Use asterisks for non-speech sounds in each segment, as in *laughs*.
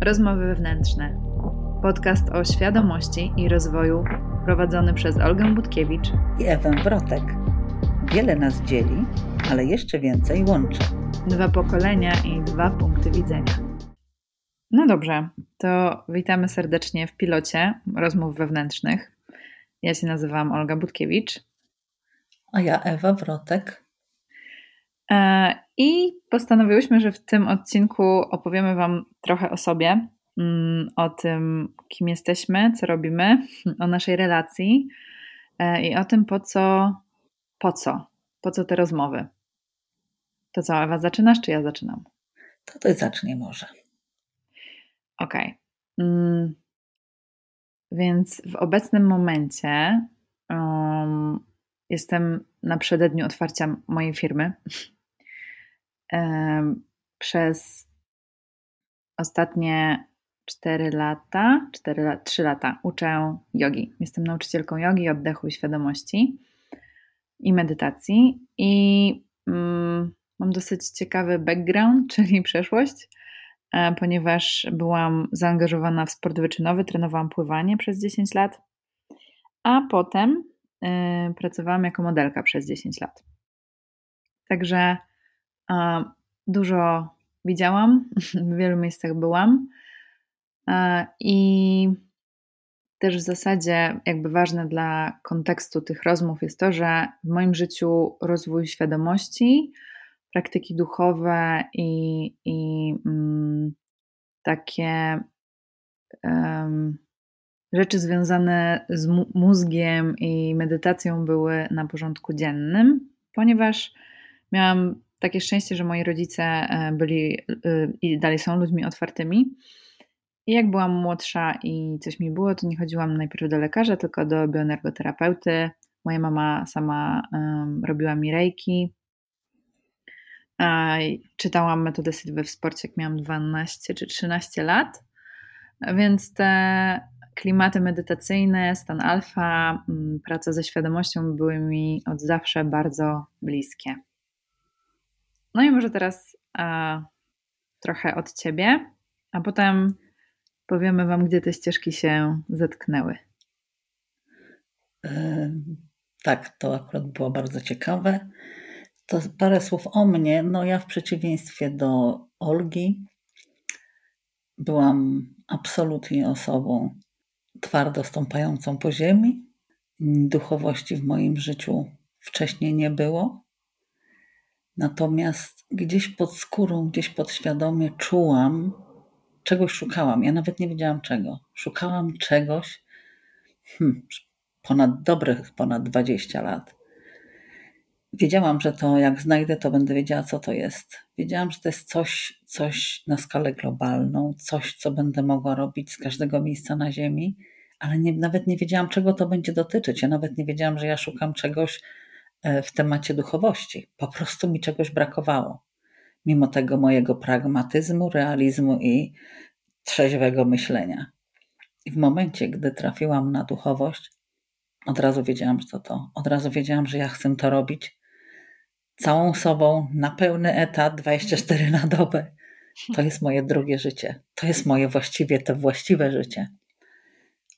Rozmowy wewnętrzne. Podcast o świadomości i rozwoju prowadzony przez Olgę Budkiewicz i Ewę Wrotek. Wiele nas dzieli, ale jeszcze więcej łączy. Dwa pokolenia i dwa punkty widzenia. No dobrze, to witamy serdecznie w pilocie rozmów wewnętrznych. Ja się nazywam Olga Budkiewicz. A ja Ewa Wrotek. E, I postanowiłyśmy, że w tym odcinku opowiemy Wam trochę o sobie, mm, o tym, kim jesteśmy, co robimy, *laughs* o naszej relacji e, i o tym, po co, po co, po co te rozmowy. To co, Ewa, zaczynasz, czy ja zaczynam? To ty zacznie może. Okej. Okay. Mm, więc w obecnym momencie um, jestem na przededniu otwarcia mojej firmy. *laughs* Przez ostatnie 4 lata, 4, 3 lata uczę jogi. Jestem nauczycielką jogi, oddechu i świadomości i medytacji. I mm, mam dosyć ciekawy background, *laughs* czyli przeszłość, e, ponieważ byłam zaangażowana w sport wyczynowy, trenowałam pływanie przez 10 lat, a potem y, pracowałam jako modelka przez 10 lat. Także Dużo widziałam, *laughs* w wielu miejscach byłam. I też w zasadzie jakby ważne dla kontekstu tych rozmów jest to, że w moim życiu rozwój świadomości, praktyki duchowe i, i mm, takie um, rzeczy związane z mózgiem i medytacją były na porządku dziennym, ponieważ miałam takie szczęście, że moi rodzice e, byli e, i dalej są ludźmi otwartymi. I jak byłam młodsza i coś mi było, to nie chodziłam najpierw do lekarza, tylko do bioenergoterapeuty. Moja mama sama um, robiła mi rejki. czytałam metodę Sylwy w sporcie, jak miałam 12 czy 13 lat. Więc te klimaty medytacyjne, stan alfa, praca ze świadomością były mi od zawsze bardzo bliskie. No i może teraz a, trochę od ciebie, a potem powiemy Wam, gdzie te ścieżki się zetknęły. Tak, to akurat było bardzo ciekawe. To parę słów o mnie. No ja w przeciwieństwie do Olgi byłam absolutnie osobą twardo stąpającą po ziemi. Duchowości w moim życiu wcześniej nie było. Natomiast gdzieś pod skórą, gdzieś podświadomie czułam, czegoś szukałam. Ja nawet nie wiedziałam czego. Szukałam czegoś hmm, ponad dobrych, ponad 20 lat. Wiedziałam, że to jak znajdę, to będę wiedziała, co to jest. Wiedziałam, że to jest coś, coś na skalę globalną, coś, co będę mogła robić z każdego miejsca na Ziemi, ale nie, nawet nie wiedziałam, czego to będzie dotyczyć. Ja nawet nie wiedziałam, że ja szukam czegoś, w temacie duchowości. Po prostu mi czegoś brakowało. Mimo tego mojego pragmatyzmu, realizmu i trzeźwego myślenia. I w momencie, gdy trafiłam na duchowość, od razu wiedziałam, to to. Od razu wiedziałam, że ja chcę to robić całą sobą, na pełny etat, 24 na dobę. To jest moje drugie życie. To jest moje właściwie, to właściwe życie.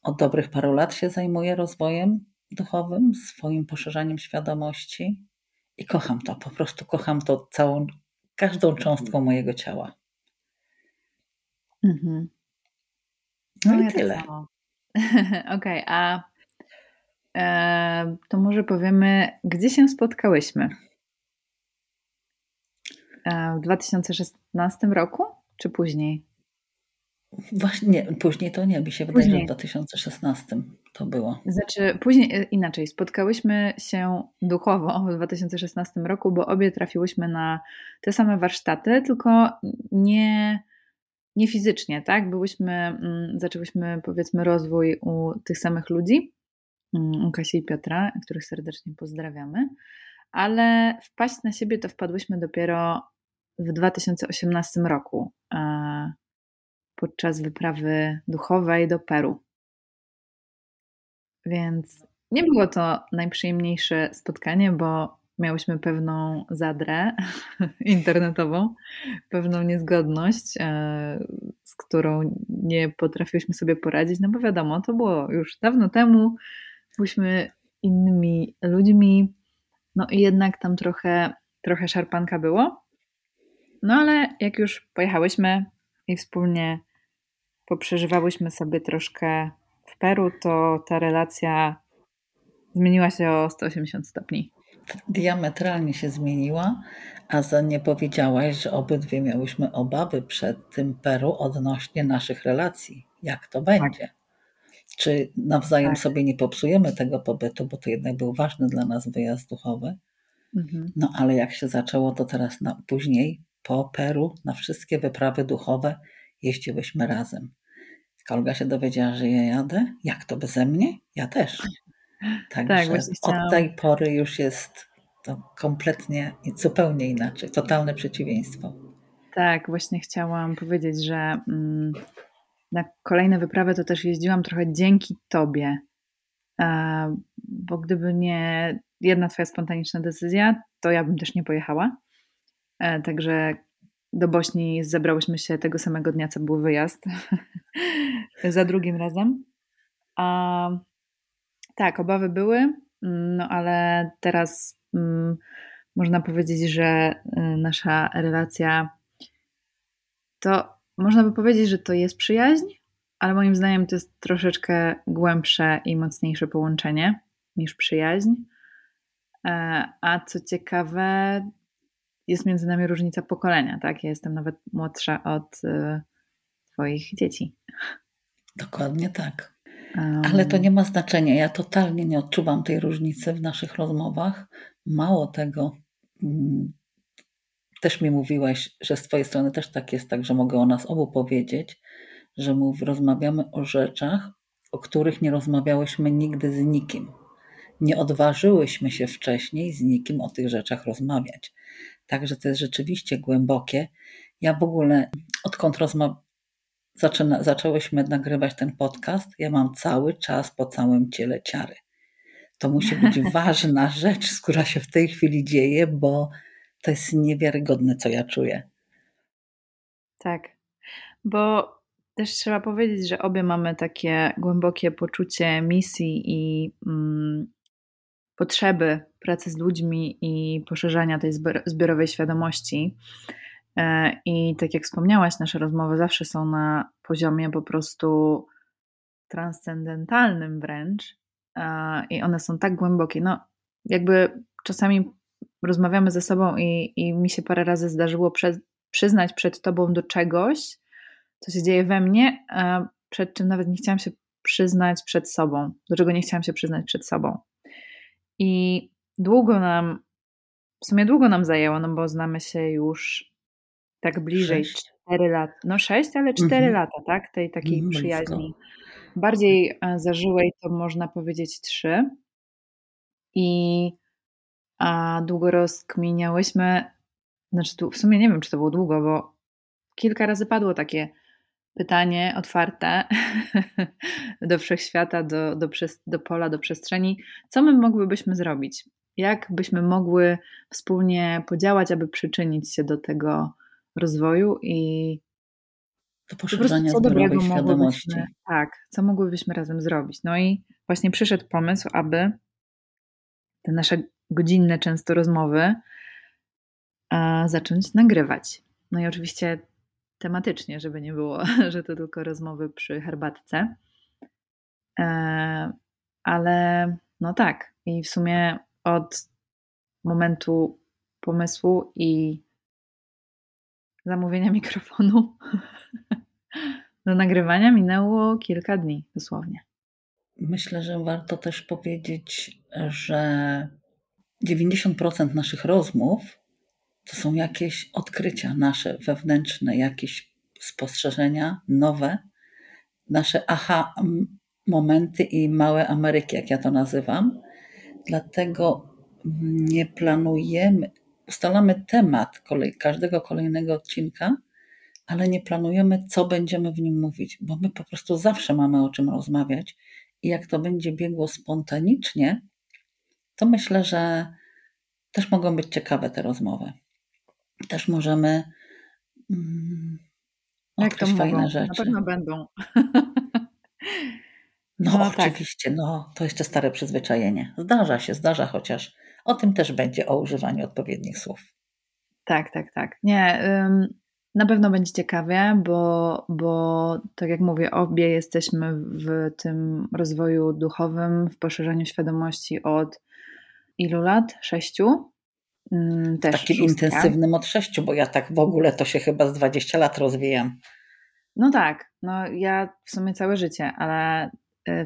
Od dobrych paru lat się zajmuję rozwojem duchowym, swoim poszerzaniem świadomości i kocham to, po prostu kocham to całą, każdą cząstką mojego ciała. Mhm. No, no i ja tyle. Tak *laughs* Okej, okay, a e, to może powiemy, gdzie się spotkałyśmy? E, w 2016 roku, czy później? Właśnie, nie, później to nie, mi się wydaje, później. że w 2016 to było. Znaczy, później e, inaczej, spotkałyśmy się duchowo w 2016 roku, bo obie trafiłyśmy na te same warsztaty, tylko nie, nie fizycznie, tak? Byłyśmy, mm, zaczęłyśmy powiedzmy rozwój u tych samych ludzi, mm, u Kasi i Piotra, których serdecznie pozdrawiamy, ale wpaść na siebie to wpadłyśmy dopiero w 2018 roku podczas wyprawy duchowej do Peru. Więc nie było to najprzyjemniejsze spotkanie, bo miałyśmy pewną zadrę *laughs* internetową, pewną niezgodność, e, z którą nie potrafiłyśmy sobie poradzić, no bo wiadomo, to było już dawno temu, byliśmy innymi ludźmi, no i jednak tam trochę, trochę szarpanka było. No ale jak już pojechałyśmy i wspólnie poprzeżywałyśmy sobie troszkę w Peru, to ta relacja zmieniła się o 180 stopni. Diametralnie się zmieniła, a za nie powiedziałaś, że obydwie miałyśmy obawy przed tym Peru odnośnie naszych relacji. Jak to będzie? Tak. Czy nawzajem tak. sobie nie popsujemy tego pobytu, bo to jednak był ważny dla nas wyjazd duchowy. Mhm. No ale jak się zaczęło, to teraz na, później po Peru na wszystkie wyprawy duchowe jeździłyśmy razem. Olga się dowiedziała, że ja jadę. Jak to beze mnie? Ja też. *laughs* Także tak, od tej pory już jest to kompletnie, zupełnie inaczej, totalne przeciwieństwo. Tak, właśnie chciałam powiedzieć, że mm, na kolejne wyprawy to też jeździłam trochę dzięki Tobie, bo gdyby nie jedna Twoja spontaniczna decyzja, to ja bym też nie pojechała. E, także do Bośni zebrałyśmy się tego samego dnia, co był wyjazd, *laughs* za drugim razem. A tak, obawy były, no ale teraz mm, można powiedzieć, że y, nasza relacja to można by powiedzieć, że to jest przyjaźń, ale moim zdaniem to jest troszeczkę głębsze i mocniejsze połączenie niż przyjaźń. E, a co ciekawe, jest między nami różnica pokolenia, tak? Ja jestem nawet młodsza od y, Twoich dzieci. Dokładnie tak. Um. Ale to nie ma znaczenia. Ja totalnie nie odczuwam tej różnicy w naszych rozmowach. Mało tego, mm, też mi mówiłeś, że z Twojej strony też tak jest, tak, że mogę o nas obu powiedzieć, że mów, rozmawiamy o rzeczach, o których nie rozmawiałyśmy nigdy z nikim. Nie odważyłyśmy się wcześniej z nikim o tych rzeczach rozmawiać. Także to jest rzeczywiście głębokie. Ja w ogóle, odkąd rozma- zaczyna, zaczęłyśmy nagrywać ten podcast, ja mam cały czas po całym ciele ciary. To musi być *laughs* ważna rzecz, która się w tej chwili dzieje, bo to jest niewiarygodne, co ja czuję. Tak, bo też trzeba powiedzieć, że obie mamy takie głębokie poczucie misji i mm, potrzeby pracy z ludźmi i poszerzania tej zbiorowej świadomości. E, I tak jak wspomniałaś, nasze rozmowy zawsze są na poziomie po prostu transcendentalnym wręcz i one są tak głębokie. No, jakby czasami rozmawiamy ze sobą i, i mi się parę razy zdarzyło przed, przyznać przed tobą do czegoś, co się dzieje we mnie, przed czym nawet nie chciałam się przyznać przed sobą, do czego nie chciałam się przyznać przed sobą. I długo nam, w sumie długo nam zajęło, no bo znamy się już tak bliżej sześć. 4 lata, no 6, ale 4 mhm. lata, tak? Tej takiej mhm, przyjaźni. Bardziej e, zażyłej to można powiedzieć 3. I a długo rozkminiałyśmy, znaczy tu w sumie nie wiem, czy to było długo, bo kilka razy padło takie pytanie otwarte *laughs* do wszechświata, do, do, do pola, do przestrzeni. Co my mogłybyśmy zrobić? Jak byśmy mogły wspólnie podziałać, aby przyczynić się do tego rozwoju i do poszerzania zdrowej świadomości. Tak, co mogłybyśmy razem zrobić? No i właśnie przyszedł pomysł, aby te nasze godzinne często rozmowy zacząć nagrywać. No i oczywiście tematycznie, żeby nie było, *laughs* że to tylko rozmowy przy herbatce. E, ale no tak, i w sumie od momentu pomysłu i zamówienia *laughs* mikrofonu do nagrywania minęło kilka dni dosłownie. Myślę, że warto też powiedzieć, że 90% naszych rozmów to są jakieś odkrycia nasze wewnętrzne, jakieś spostrzeżenia nowe, nasze aha momenty i małe Ameryki, jak ja to nazywam. Dlatego nie planujemy, ustalamy temat kolej, każdego kolejnego odcinka, ale nie planujemy, co będziemy w nim mówić, bo my po prostu zawsze mamy o czym rozmawiać – i, jak to będzie biegło spontanicznie, to myślę, że, Też mogą być ciekawe te rozmowy. Też możemy mm, to fajne mówią? rzeczy. Na pewno będą. *laughs* No, no tak. oczywiście, tak. no to jeszcze stare przyzwyczajenie. Zdarza się, zdarza chociaż. O tym też będzie, o używaniu odpowiednich słów. Tak, tak, tak. Nie, na pewno będzie ciekawie, bo, bo tak jak mówię, obie jesteśmy w tym rozwoju duchowym, w poszerzaniu świadomości od ilu lat? Sześciu? Mm, też Takim szóstka. intensywnym od sześciu, bo ja tak w ogóle to się chyba z 20 lat rozwijam. No tak, no ja w sumie całe życie, ale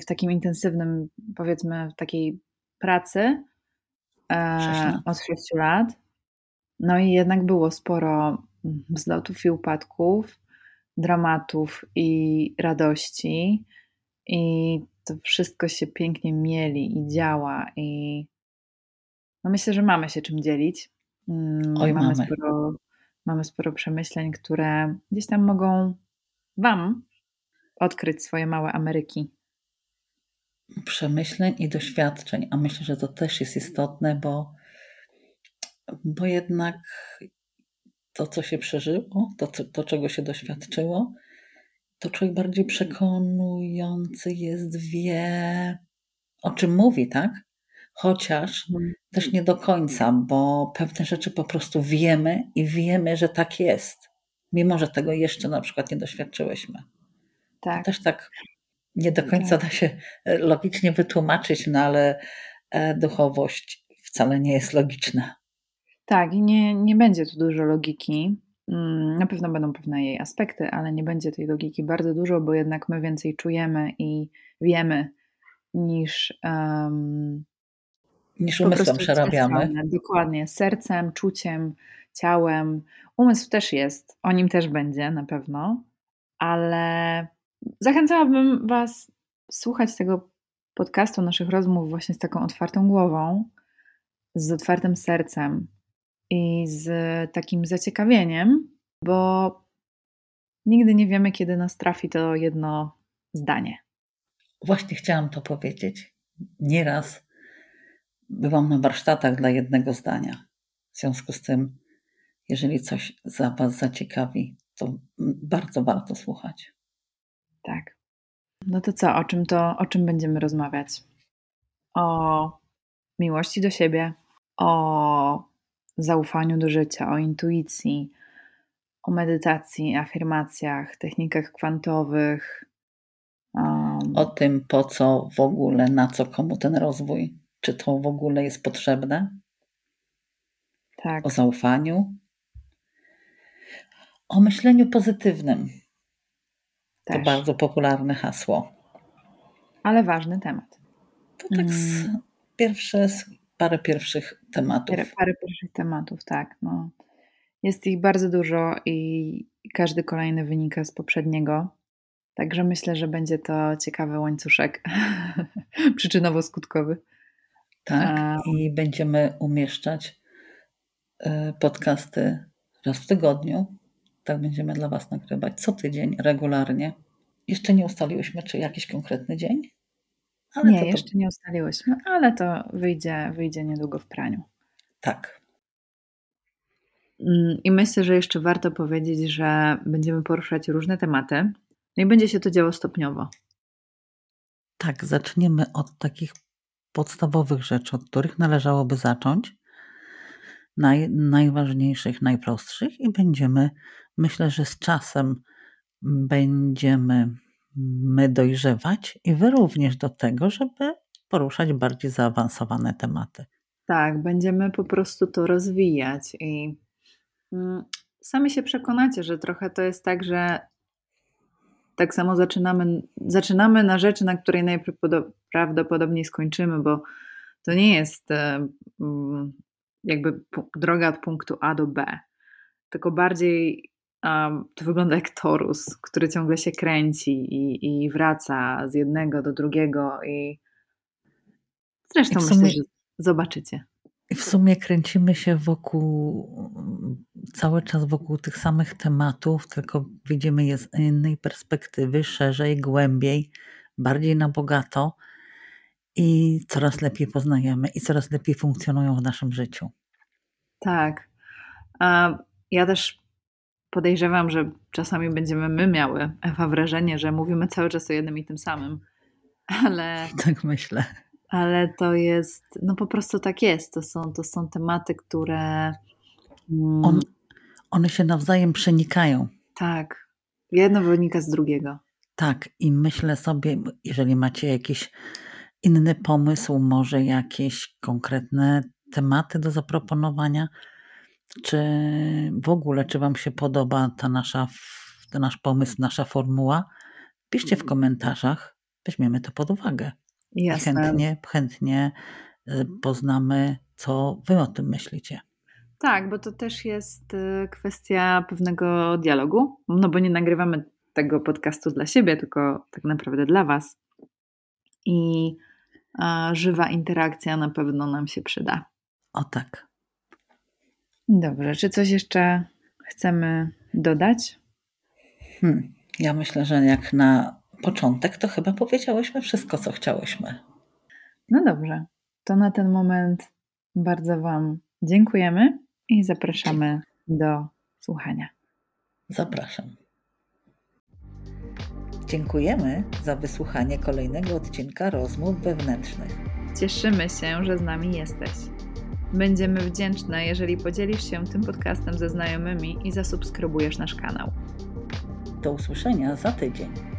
w takim intensywnym, powiedzmy, w takiej pracy e, od 6 lat. No i jednak było sporo wzlotów i upadków, dramatów i radości. I to wszystko się pięknie mieli i działa. I no myślę, że mamy się czym dzielić. Mm, Oj, mamy, mamy. Sporo, mamy sporo przemyśleń, które gdzieś tam mogą Wam odkryć swoje małe Ameryki. Przemyśleń i doświadczeń, a myślę, że to też jest istotne, bo, bo jednak to, co się przeżyło, to, to, czego się doświadczyło, to człowiek bardziej przekonujący jest, wie, o czym mówi, tak? Chociaż mhm. też nie do końca, bo pewne rzeczy po prostu wiemy i wiemy, że tak jest, mimo że tego jeszcze na przykład nie doświadczyłyśmy. Tak. To też tak nie do końca tak. da się e, logicznie wytłumaczyć, no ale e, duchowość wcale nie jest logiczna. Tak, i nie, nie będzie tu dużo logiki. Mm, na pewno będą pewne jej aspekty, ale nie będzie tej logiki bardzo dużo, bo jednak my więcej czujemy i wiemy niż. Um, niż umysłem przerabiamy. Dokładnie, sercem, czuciem, ciałem. Umysł też jest, o nim też będzie na pewno, ale zachęcałabym Was słuchać tego podcastu, naszych rozmów właśnie z taką otwartą głową, z otwartym sercem, i z takim zaciekawieniem, bo nigdy nie wiemy, kiedy nas trafi to jedno zdanie. Właśnie chciałam to powiedzieć. Nieraz byłam na warsztatach dla jednego zdania. W związku z tym, jeżeli coś za Was zaciekawi, to bardzo warto słuchać. Tak. No to co, o czym to, o czym będziemy rozmawiać? O miłości do siebie, o zaufaniu do życia, o intuicji, o medytacji, afirmacjach, technikach kwantowych. Um, o tym, po co w ogóle, na co komu ten rozwój, czy to w ogóle jest potrzebne. Tak. O zaufaniu. O myśleniu pozytywnym. Też. To bardzo popularne hasło. Ale ważny temat. To tak z, mm. pierwsze parę pierwszych tematów. Parę pierwszych tematów, tak. No. Jest ich bardzo dużo i każdy kolejny wynika z poprzedniego. Także myślę, że będzie to ciekawy łańcuszek *laughs* przyczynowo-skutkowy. Tak, i będziemy umieszczać e, podcasty raz w tygodniu. Tak będziemy dla Was nagrywać co tydzień, regularnie. Jeszcze nie ustaliłyśmy, czy jakiś konkretny dzień, ale nie, to, to... jeszcze nie ustaliłyśmy, ale to wyjdzie, wyjdzie niedługo w praniu. Tak. Mm, I myślę, że jeszcze warto powiedzieć, że będziemy poruszać różne tematy, no i będzie się to działo stopniowo. Tak, zaczniemy od takich podstawowych rzeczy, od których należałoby zacząć, naj, najważniejszych, najprostszych, i będziemy, myślę, że z czasem będziemy my dojrzewać i wy również do tego, żeby poruszać bardziej zaawansowane tematy. Tak, będziemy po prostu to rozwijać i mm, sami się przekonacie, że trochę to jest tak, że tak samo zaczynamy, zaczynamy na rzeczy, na której najprawdopodobniej skończymy, bo to nie jest e, mm, jakby droga od punktu A do B, tylko bardziej um, to wygląda jak torus, który ciągle się kręci i, i wraca z jednego do drugiego i zresztą I sumie, myślę, że zobaczycie. I w sumie kręcimy się wokół, cały czas wokół tych samych tematów, tylko widzimy je z innej perspektywy, szerzej, głębiej, bardziej na bogato i coraz lepiej poznajemy i coraz lepiej funkcjonują w naszym życiu. Tak. A ja też podejrzewam, że czasami będziemy my miały, Ewa, wrażenie, że mówimy cały czas o jednym i tym samym. *laughs* Ale. *laughs* Tak myślę. Ale to jest, no po prostu tak jest. To są, to są tematy, które. Mm, On, one się nawzajem przenikają. Tak. Jedno wynika z drugiego. Tak, i myślę sobie, jeżeli macie jakiś inny pomysł, może jakieś konkretne tematy do zaproponowania, czy w ogóle, czy Wam się podoba ta nasza, ten nasz pomysł, nasza formuła, piszcie w komentarzach, weźmiemy to pod uwagę. Jasne. I chętnie, chętnie y, poznamy, co Wy o tym myślicie. Tak, bo to też jest y, kwestia pewnego dialogu, no bo nie nagrywamy tego podcastu dla siebie, tylko tak naprawdę dla Was. I żywa interakcja na pewno nam się przyda. O tak. Dobrze, czy coś jeszcze chcemy dodać? Hmm, ja myślę, że jak na początek, to chyba powiedziałyśmy wszystko, co chciałyśmy. No dobrze, to na ten moment bardzo Wam dziękujemy i zapraszamy do słuchania. Zapraszam. Dziękujemy za wysłuchanie kolejnego odcinka rozmów wewnętrznych. Cieszymy się, że z nami jesteś. Będziemy wdzięczne, jeżeli podzielisz się tym podcastem ze znajomymi i zasubskrybujesz nasz kanał. Do usłyszenia za tydzień.